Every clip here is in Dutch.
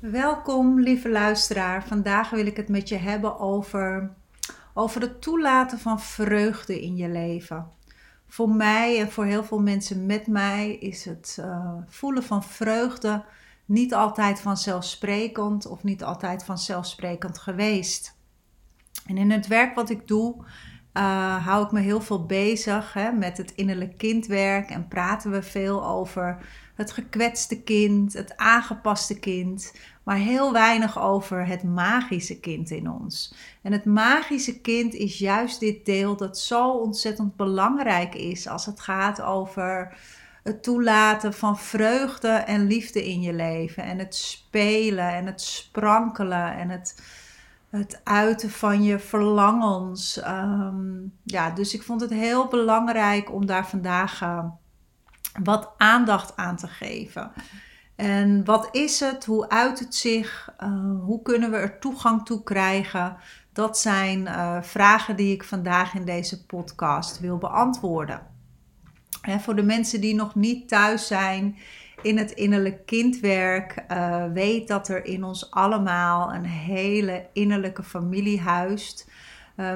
Welkom, lieve luisteraar. Vandaag wil ik het met je hebben over, over het toelaten van vreugde in je leven. Voor mij en voor heel veel mensen met mij is het uh, voelen van vreugde niet altijd vanzelfsprekend of niet altijd vanzelfsprekend geweest. En in het werk wat ik doe, uh, hou ik me heel veel bezig hè, met het innerlijk kindwerk en praten we veel over het gekwetste kind, het aangepaste kind, maar heel weinig over het magische kind in ons. En het magische kind is juist dit deel dat zo ontzettend belangrijk is als het gaat over het toelaten van vreugde en liefde in je leven en het spelen en het sprankelen en het het uiten van je verlangens. Ehm, ja, dus ik vond het heel belangrijk om daar vandaag uh, wat aandacht aan te geven. En wat is het? Hoe uit het zich? Uh, hoe kunnen we er toegang toe krijgen? Dat zijn uh, vragen die ik vandaag in deze podcast wil beantwoorden. En voor de mensen die nog niet thuis zijn in het innerlijk kindwerk, uh, weet dat er in ons allemaal een hele innerlijke familie huist.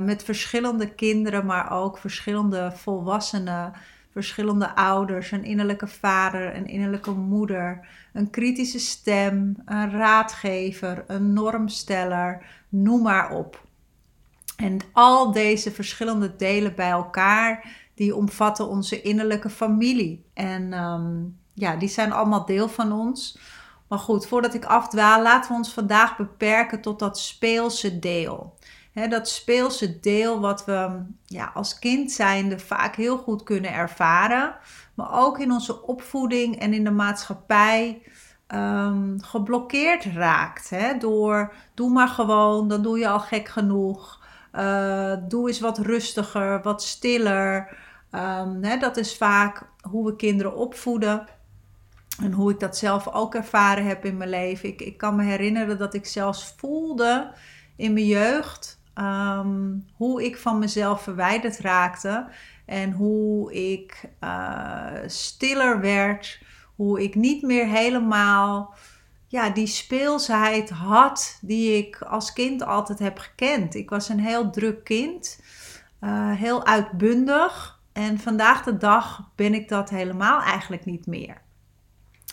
met verschillende kinderen, maar ook verschillende volwassenen verschillende ouders, een innerlijke vader, een innerlijke moeder, een kritische stem, een raadgever, een normsteller, noem maar op. En al deze verschillende delen bij elkaar, die omvatten onze innerlijke familie. En um, ja, die zijn allemaal deel van ons. Maar goed, voordat ik afdwaal, laten we ons vandaag beperken tot dat speelse deel dat speelse deel wat we ja, als kind zijnde vaak heel goed kunnen ervaren. Maar ook in onze opvoeding en in de maatschappij um, geblokkeerd raakt. Door doe maar gewoon, dan doe je al gek genoeg. Uh, doe eens wat rustiger, wat stiller. Um, dat is vaak hoe we kinderen opvoeden. En hoe ik dat zelf ook ervaren heb in mijn leven. Ik, ik kan me herinneren dat ik zelfs voelde in mijn jeugd Ehm, hoe ik van mezelf verwijderd raakte en hoe ik uh, stiller werd, hoe ik niet meer helemaal ja, die speelsheid had die ik als kind altijd heb gekend. Ik was een heel druk kind, uh, heel uitbundig en vandaag de dag ben ik dat helemaal eigenlijk niet meer.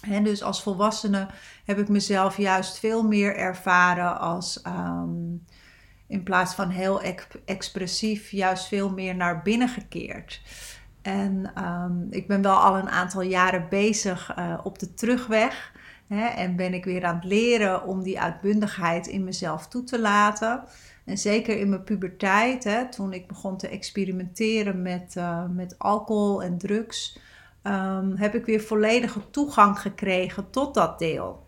En dus als volwassene heb ik mezelf juist veel meer ervaren als um, in plaats van heel expressief, juist veel meer naar binnen gekeerd. En um, ik ben wel al een aantal jaren bezig uh, op de terugweg. Hè, en ben ik weer aan het leren om die uitbundigheid in mezelf toe te laten. En zeker in mijn puberteit, hè, toen ik begon te experimenteren met, uh, met alcohol en drugs, um, heb ik weer volledige toegang gekregen tot dat deel.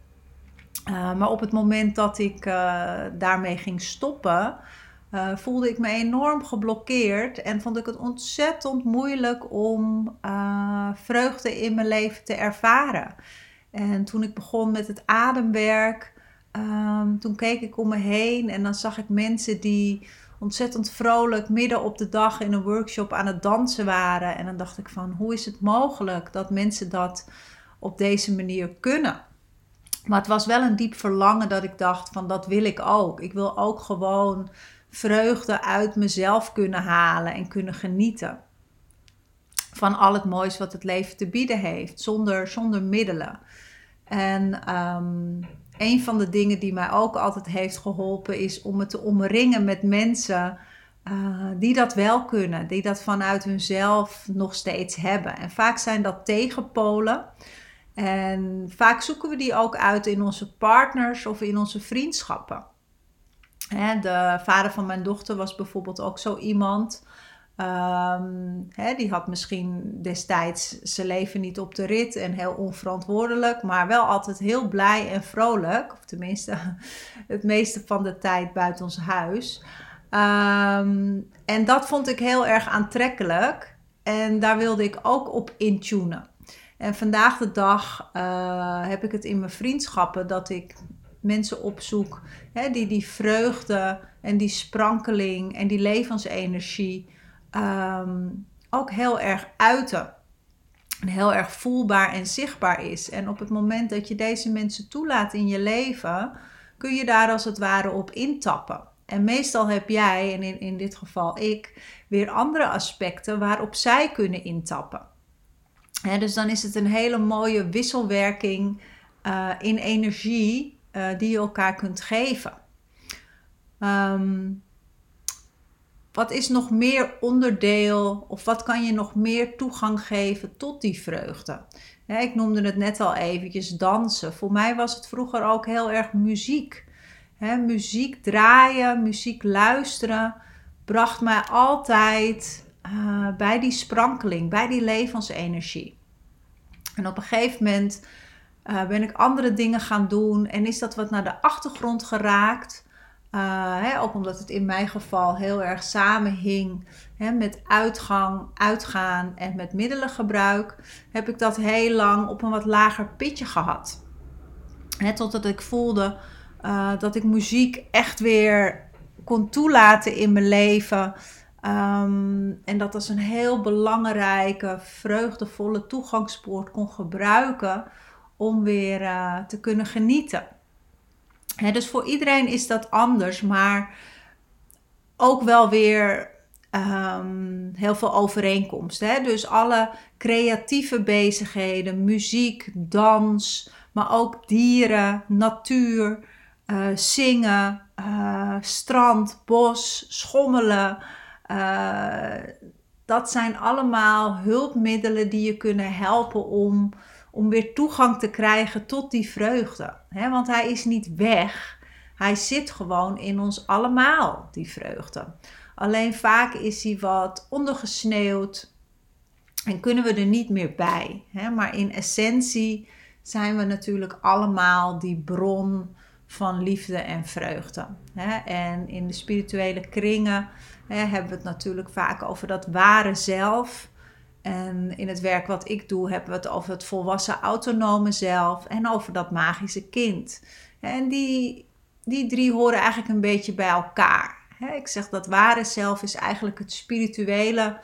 Uh, maar op het moment dat ik uh, daarmee ging stoppen, uh, voelde ik me enorm geblokkeerd en vond ik het ontzettend moeilijk om vreugde in mijn leven te ervaren. En toen ik begon met het ademwerk, um, toen keek ik om me heen en dan zag ik mensen die ontzettend vrolijk midden op de dag in een workshop aan het dansen waren. En dan dacht ik van, hoe is het mogelijk dat mensen dat op deze manier kunnen? Maar het was wel een diep verlangen dat ik dacht van dat wil ik ook. Ik wil ook gewoon vreugde uit mezelf kunnen halen en kunnen genieten. Van al het moois wat het leven te bieden heeft, zonder, zonder middelen. En um, een van de dingen die mij ook altijd heeft geholpen is om me te omringen met mensen uh, die dat wel kunnen, die dat vanuit hunzelf nog steeds hebben. En vaak zijn dat tegenpolen. En vaak zoeken we die ook uit in onze partners of in onze vriendschappen. De vader van mijn dochter was bijvoorbeeld ook zo iemand. Um, die had misschien destijds zijn leven niet op de rit en heel onverantwoordelijk, maar wel altijd heel blij en vrolijk. Of tenminste, het meeste van de tijd buiten ons huis. Ehm, en dat vond ik heel erg aantrekkelijk. En daar wilde ik ook op intunen. En vandaag de dag uh, heb ik het in mijn vriendschappen dat ik mensen opzoek die die vreugde en die sprankeling en die levensenergie um, ook heel erg uiten. En heel erg voelbaar en zichtbaar is. En op het moment dat je deze mensen toelaat in je leven, kun je daar als het ware op intappen. En meestal heb jij, en in, in dit geval ik, weer andere aspecten waarop zij kunnen intappen. dus dan is het een hele mooie wisselwerking uh, in energie uh, die je elkaar kunt geven. Um, wat is nog meer onderdeel of wat kan je nog meer toegang geven tot die vreugde? ik noemde het net al eventjes dansen. Voor mij was het vroeger ook heel erg muziek. muziek draaien, muziek luisteren bracht mij altijd uh, bij die sprankeling, bij die levensenergie. En op een gegeven moment uh, ben ik andere dingen gaan doen en is dat wat naar de achtergrond geraakt. Uh, hè, ook omdat het in mijn geval heel erg samenhing hè, met uitgang, uitgaan en met middelengebruik, heb ik dat heel lang op een wat lager pitje gehad. Totdat ik voelde uh, dat ik muziek echt weer kon toelaten in mijn leven. Um, en dat als een heel belangrijke, vreugdevolle toegangspoort kon gebruiken om weer uh, te kunnen genieten dus voor iedereen is dat anders, maar ook wel weer um, heel veel overeenkomsten. Dus alle creatieve bezigheden, muziek, dans, maar ook dieren, natuur, uh, zingen, uh, strand, bos, schommelen. Uh, dat zijn allemaal hulpmiddelen die je kunnen helpen om om weer toegang te krijgen tot die vreugde. want hij is niet weg. Hij zit gewoon in ons allemaal, die vreugde. Alleen vaak is hij wat ondergesneeuwd en kunnen we er niet meer bij. Maar in essentie zijn we natuurlijk allemaal die bron van liefde en vreugde. En in de spirituele kringen hebben we het natuurlijk vaak over dat ware zelf. En in het werk wat ik doe, hebben we het over het volwassen autonome zelf en over dat magische kind. En die, die drie horen eigenlijk een beetje bij elkaar. Ik zeg dat ware zelf is eigenlijk het spirituele,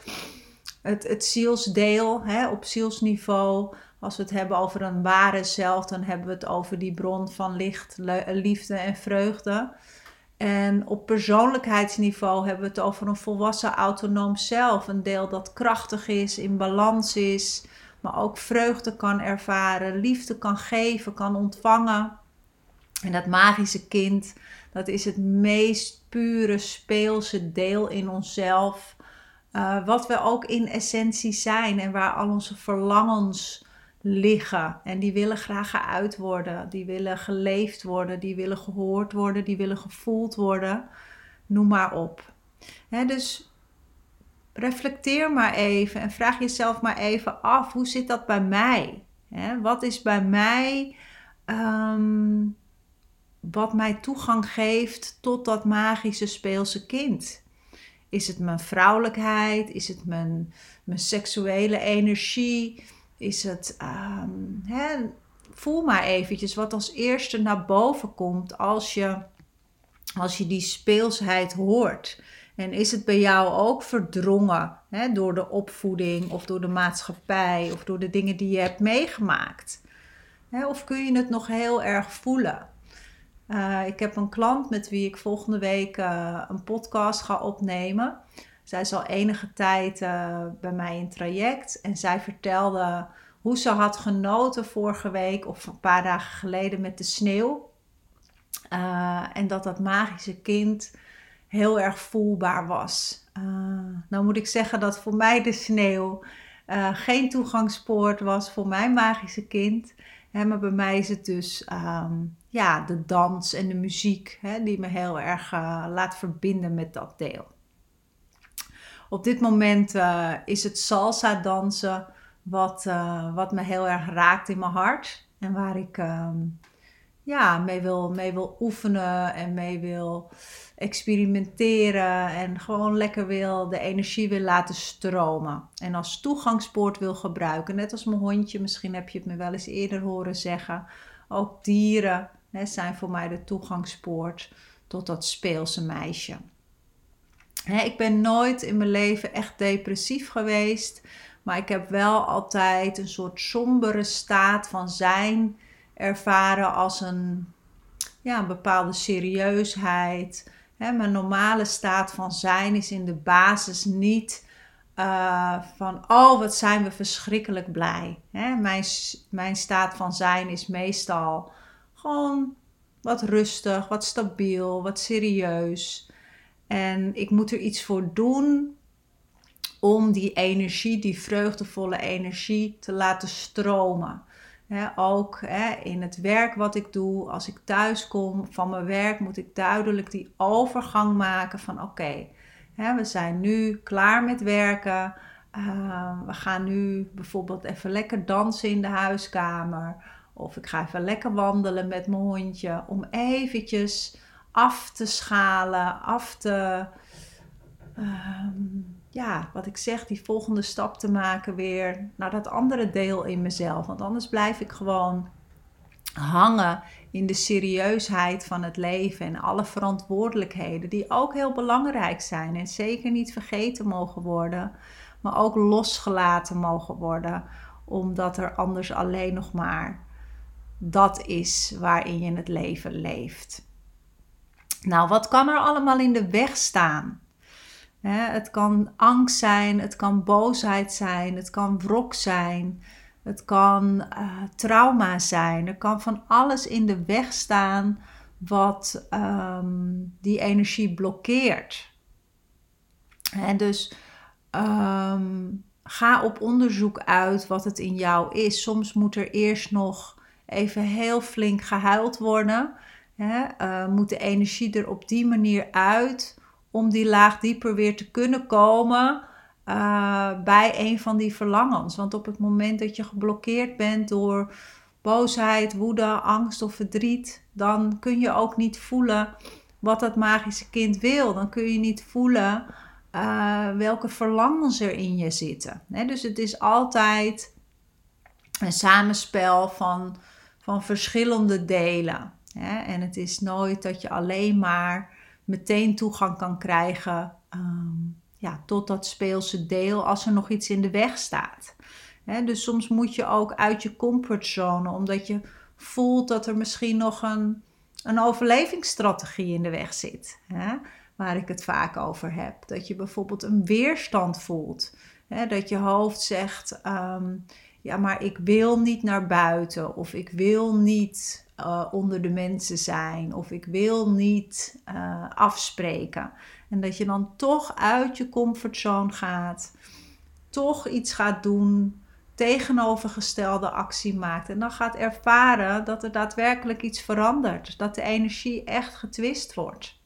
het, het zielsdeel op zielsniveau. Als we het hebben over een ware zelf, dan hebben we het over die bron van licht, liefde en vreugde. En op persoonlijkheidsniveau hebben we het over een volwassen autonoom zelf. Een deel dat krachtig is, in balans is, maar ook vreugde kan ervaren, liefde kan geven, kan ontvangen. En dat magische kind, dat is het meest pure, speelse deel in onszelf. Uh, wat we ook in essentie zijn en waar al onze verlangens liggen. En die willen graag geuit worden. Die willen geleefd worden. Die willen gehoord worden. Die willen gevoeld worden. Noem maar op. dus reflecteer maar even en vraag jezelf maar even af: hoe zit dat bij mij? wat is bij mij ehm, wat mij toegang geeft tot dat magische speelse kind? Is het mijn vrouwelijkheid? Is het mijn, mijn seksuele energie? Is het, um, hè, voel maar eventjes wat als eerste naar boven komt als je, als je die speelsheid hoort. En is het bij jou ook verdrongen hè, door de opvoeding of door de maatschappij of door de dingen die je hebt meegemaakt? Hè, of kun je het nog heel erg voelen? Uh, ik heb een klant met wie ik volgende week uh, een podcast ga opnemen. Zij is al enige tijd uh, bij mij in traject en zij vertelde hoe ze had genoten vorige week of een paar dagen geleden met de sneeuw. Uh, en dat dat magische kind heel erg voelbaar was. Uh, nou moet ik zeggen dat voor mij de sneeuw geen toegangspoort was voor mijn magische kind. Hè, maar bij mij is het dus um, ja, de dans en de muziek hè, die me heel erg laat verbinden met dat deel. Op dit moment uh, is het salsa dansen wat, uh, wat me heel erg raakt in mijn hart. En waar ik um, ja, mee, wil, mee wil oefenen en mee wil experimenteren. En gewoon lekker wil de energie wil laten stromen. En als toegangspoort wil gebruiken. Net als mijn hondje, misschien heb je het me wel eens eerder horen zeggen. Ook dieren hè, zijn voor mij de toegangspoort tot dat speelse meisje. Ik ben nooit in mijn leven echt depressief geweest. Maar ik heb wel altijd een soort sombere staat van zijn ervaren als een, ja, bepaalde serieusheid. Mijn normale staat van zijn is in de basis niet uh, van, oh wat zijn we verschrikkelijk blij. Mijn, mijn staat van zijn is meestal gewoon wat rustig, wat stabiel, wat serieus. En ik moet er iets voor doen om die energie, die vreugdevolle energie, te laten stromen. ook in het werk wat ik doe, als ik thuis kom van mijn werk, moet ik duidelijk die overgang maken van oké, we zijn nu klaar met werken. Uh, we gaan nu bijvoorbeeld even lekker dansen in de huiskamer. Of ik ga even lekker wandelen met mijn hondje. Om eventjes af te schalen, af te... Ehm, ja, wat ik zeg, die volgende stap te maken weer naar dat andere deel in mezelf. Want anders blijf ik gewoon hangen in de serieusheid van het leven en alle verantwoordelijkheden die ook heel belangrijk zijn en zeker niet vergeten mogen worden, maar ook losgelaten mogen worden, omdat er anders alleen nog maar dat is waarin je het leven leeft. Nou, wat kan er allemaal in de weg staan? het kan angst zijn, het kan boosheid zijn, het kan wrok zijn, het kan uh, trauma zijn. Er kan van alles in de weg staan wat um, die energie blokkeert. En dus um, ga op onderzoek uit wat het in jou is. Soms moet er eerst nog even heel flink gehuild worden. Hè? Uh, moet de energie er op die manier uit om die laag dieper weer te kunnen komen uh, bij een van die verlangens. Want op het moment dat je geblokkeerd bent door boosheid, woede, angst of verdriet, dan kun je ook niet voelen wat dat magische kind wil. Dan kun je niet voelen uh, welke verlangens er in je zitten. dus het is altijd een samenspel van, van verschillende delen. En het is nooit dat je alleen maar meteen toegang kan krijgen um, ja, tot dat speelse deel als er nog iets in de weg staat. dus soms moet je ook uit je comfortzone, omdat je voelt dat er misschien nog een, een overlevingsstrategie in de weg zit. waar ik het vaak over heb. Dat je bijvoorbeeld een weerstand voelt. dat je hoofd zegt: ehm, Ja, maar ik wil niet naar buiten. Of ik wil niet uh, onder de mensen zijn. Of ik wil niet uh, afspreken. En dat je dan toch uit je comfortzone gaat, toch iets gaat doen, tegenovergestelde actie maakt. En dan gaat ervaren dat er daadwerkelijk iets verandert. Dat de energie echt getwist wordt.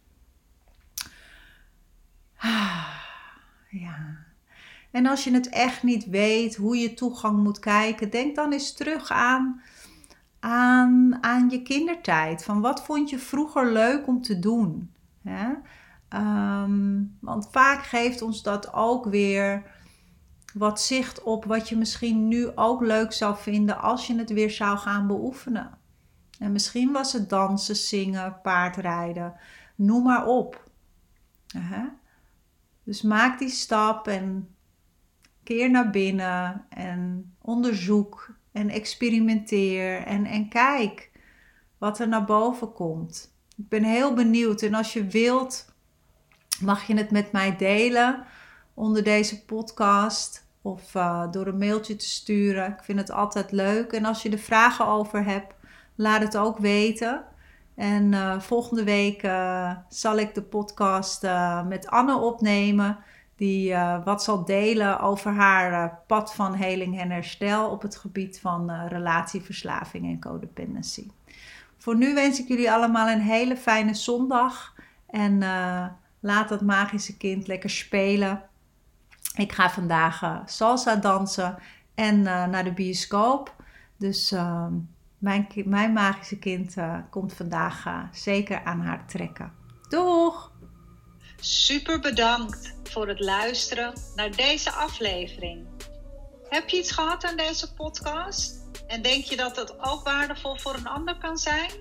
Ja. En als je het echt niet weet hoe je toegang moet kijken, denk dan eens terug aan, aan, aan je kindertijd. Van wat vond je vroeger leuk om te doen? Um, want vaak geeft ons dat ook weer wat zicht op wat je misschien nu ook leuk zou vinden als je het weer zou gaan beoefenen. En misschien was het dansen, zingen, paardrijden, noem maar op. Dus maak die stap en keer naar binnen en onderzoek en experimenteer en, en kijk wat er naar boven komt. Ik ben heel benieuwd en als je wilt mag je het met mij delen onder deze podcast of uh, door een mailtje te sturen. Ik vind het altijd leuk. En als je er vragen over hebt, laat het ook weten. En uh, volgende week uh, zal ik de podcast met Anne opnemen. Die wat zal delen over haar pad van heling en herstel op het gebied van relatieverslaving en codependency. Voor nu wens ik jullie allemaal een hele fijne zondag. En Laat dat magische kind lekker spelen. Ik ga vandaag salsa dansen en naar de bioscoop. Dus ehm, mijn, mijn magische kind komt vandaag zeker aan haar trekken. Doeg! Super bedankt voor het luisteren naar deze aflevering. Heb je iets gehad aan deze podcast? En denk je dat het ook waardevol voor een ander kan zijn?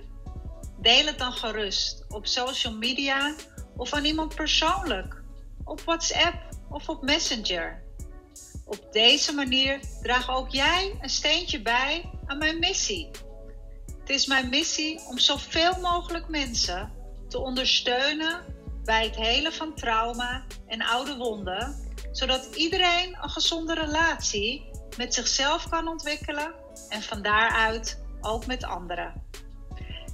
Deel het dan gerust op social media of aan iemand persoonlijk, op WhatsApp of op Messenger. Op deze manier draag ook jij een steentje bij aan mijn missie. Het is mijn missie om zoveel mogelijk mensen te ondersteunen bij het helen van trauma en oude wonden, zodat iedereen een gezonde relatie met zichzelf kan ontwikkelen en van daaruit ook met anderen.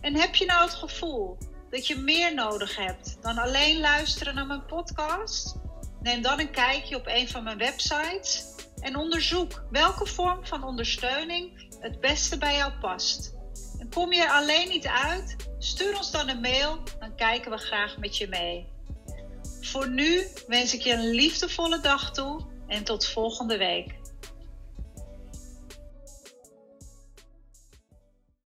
En heb je nou het gevoel dat je meer nodig hebt dan alleen luisteren naar mijn podcast? Neem dan een kijkje op een van mijn websites en onderzoek welke vorm van ondersteuning het beste bij jou past. Kom je er alleen niet uit? Stuur ons dan een mail, dan kijken we graag met je mee. Voor nu wens ik je een liefdevolle dag toe en tot volgende week.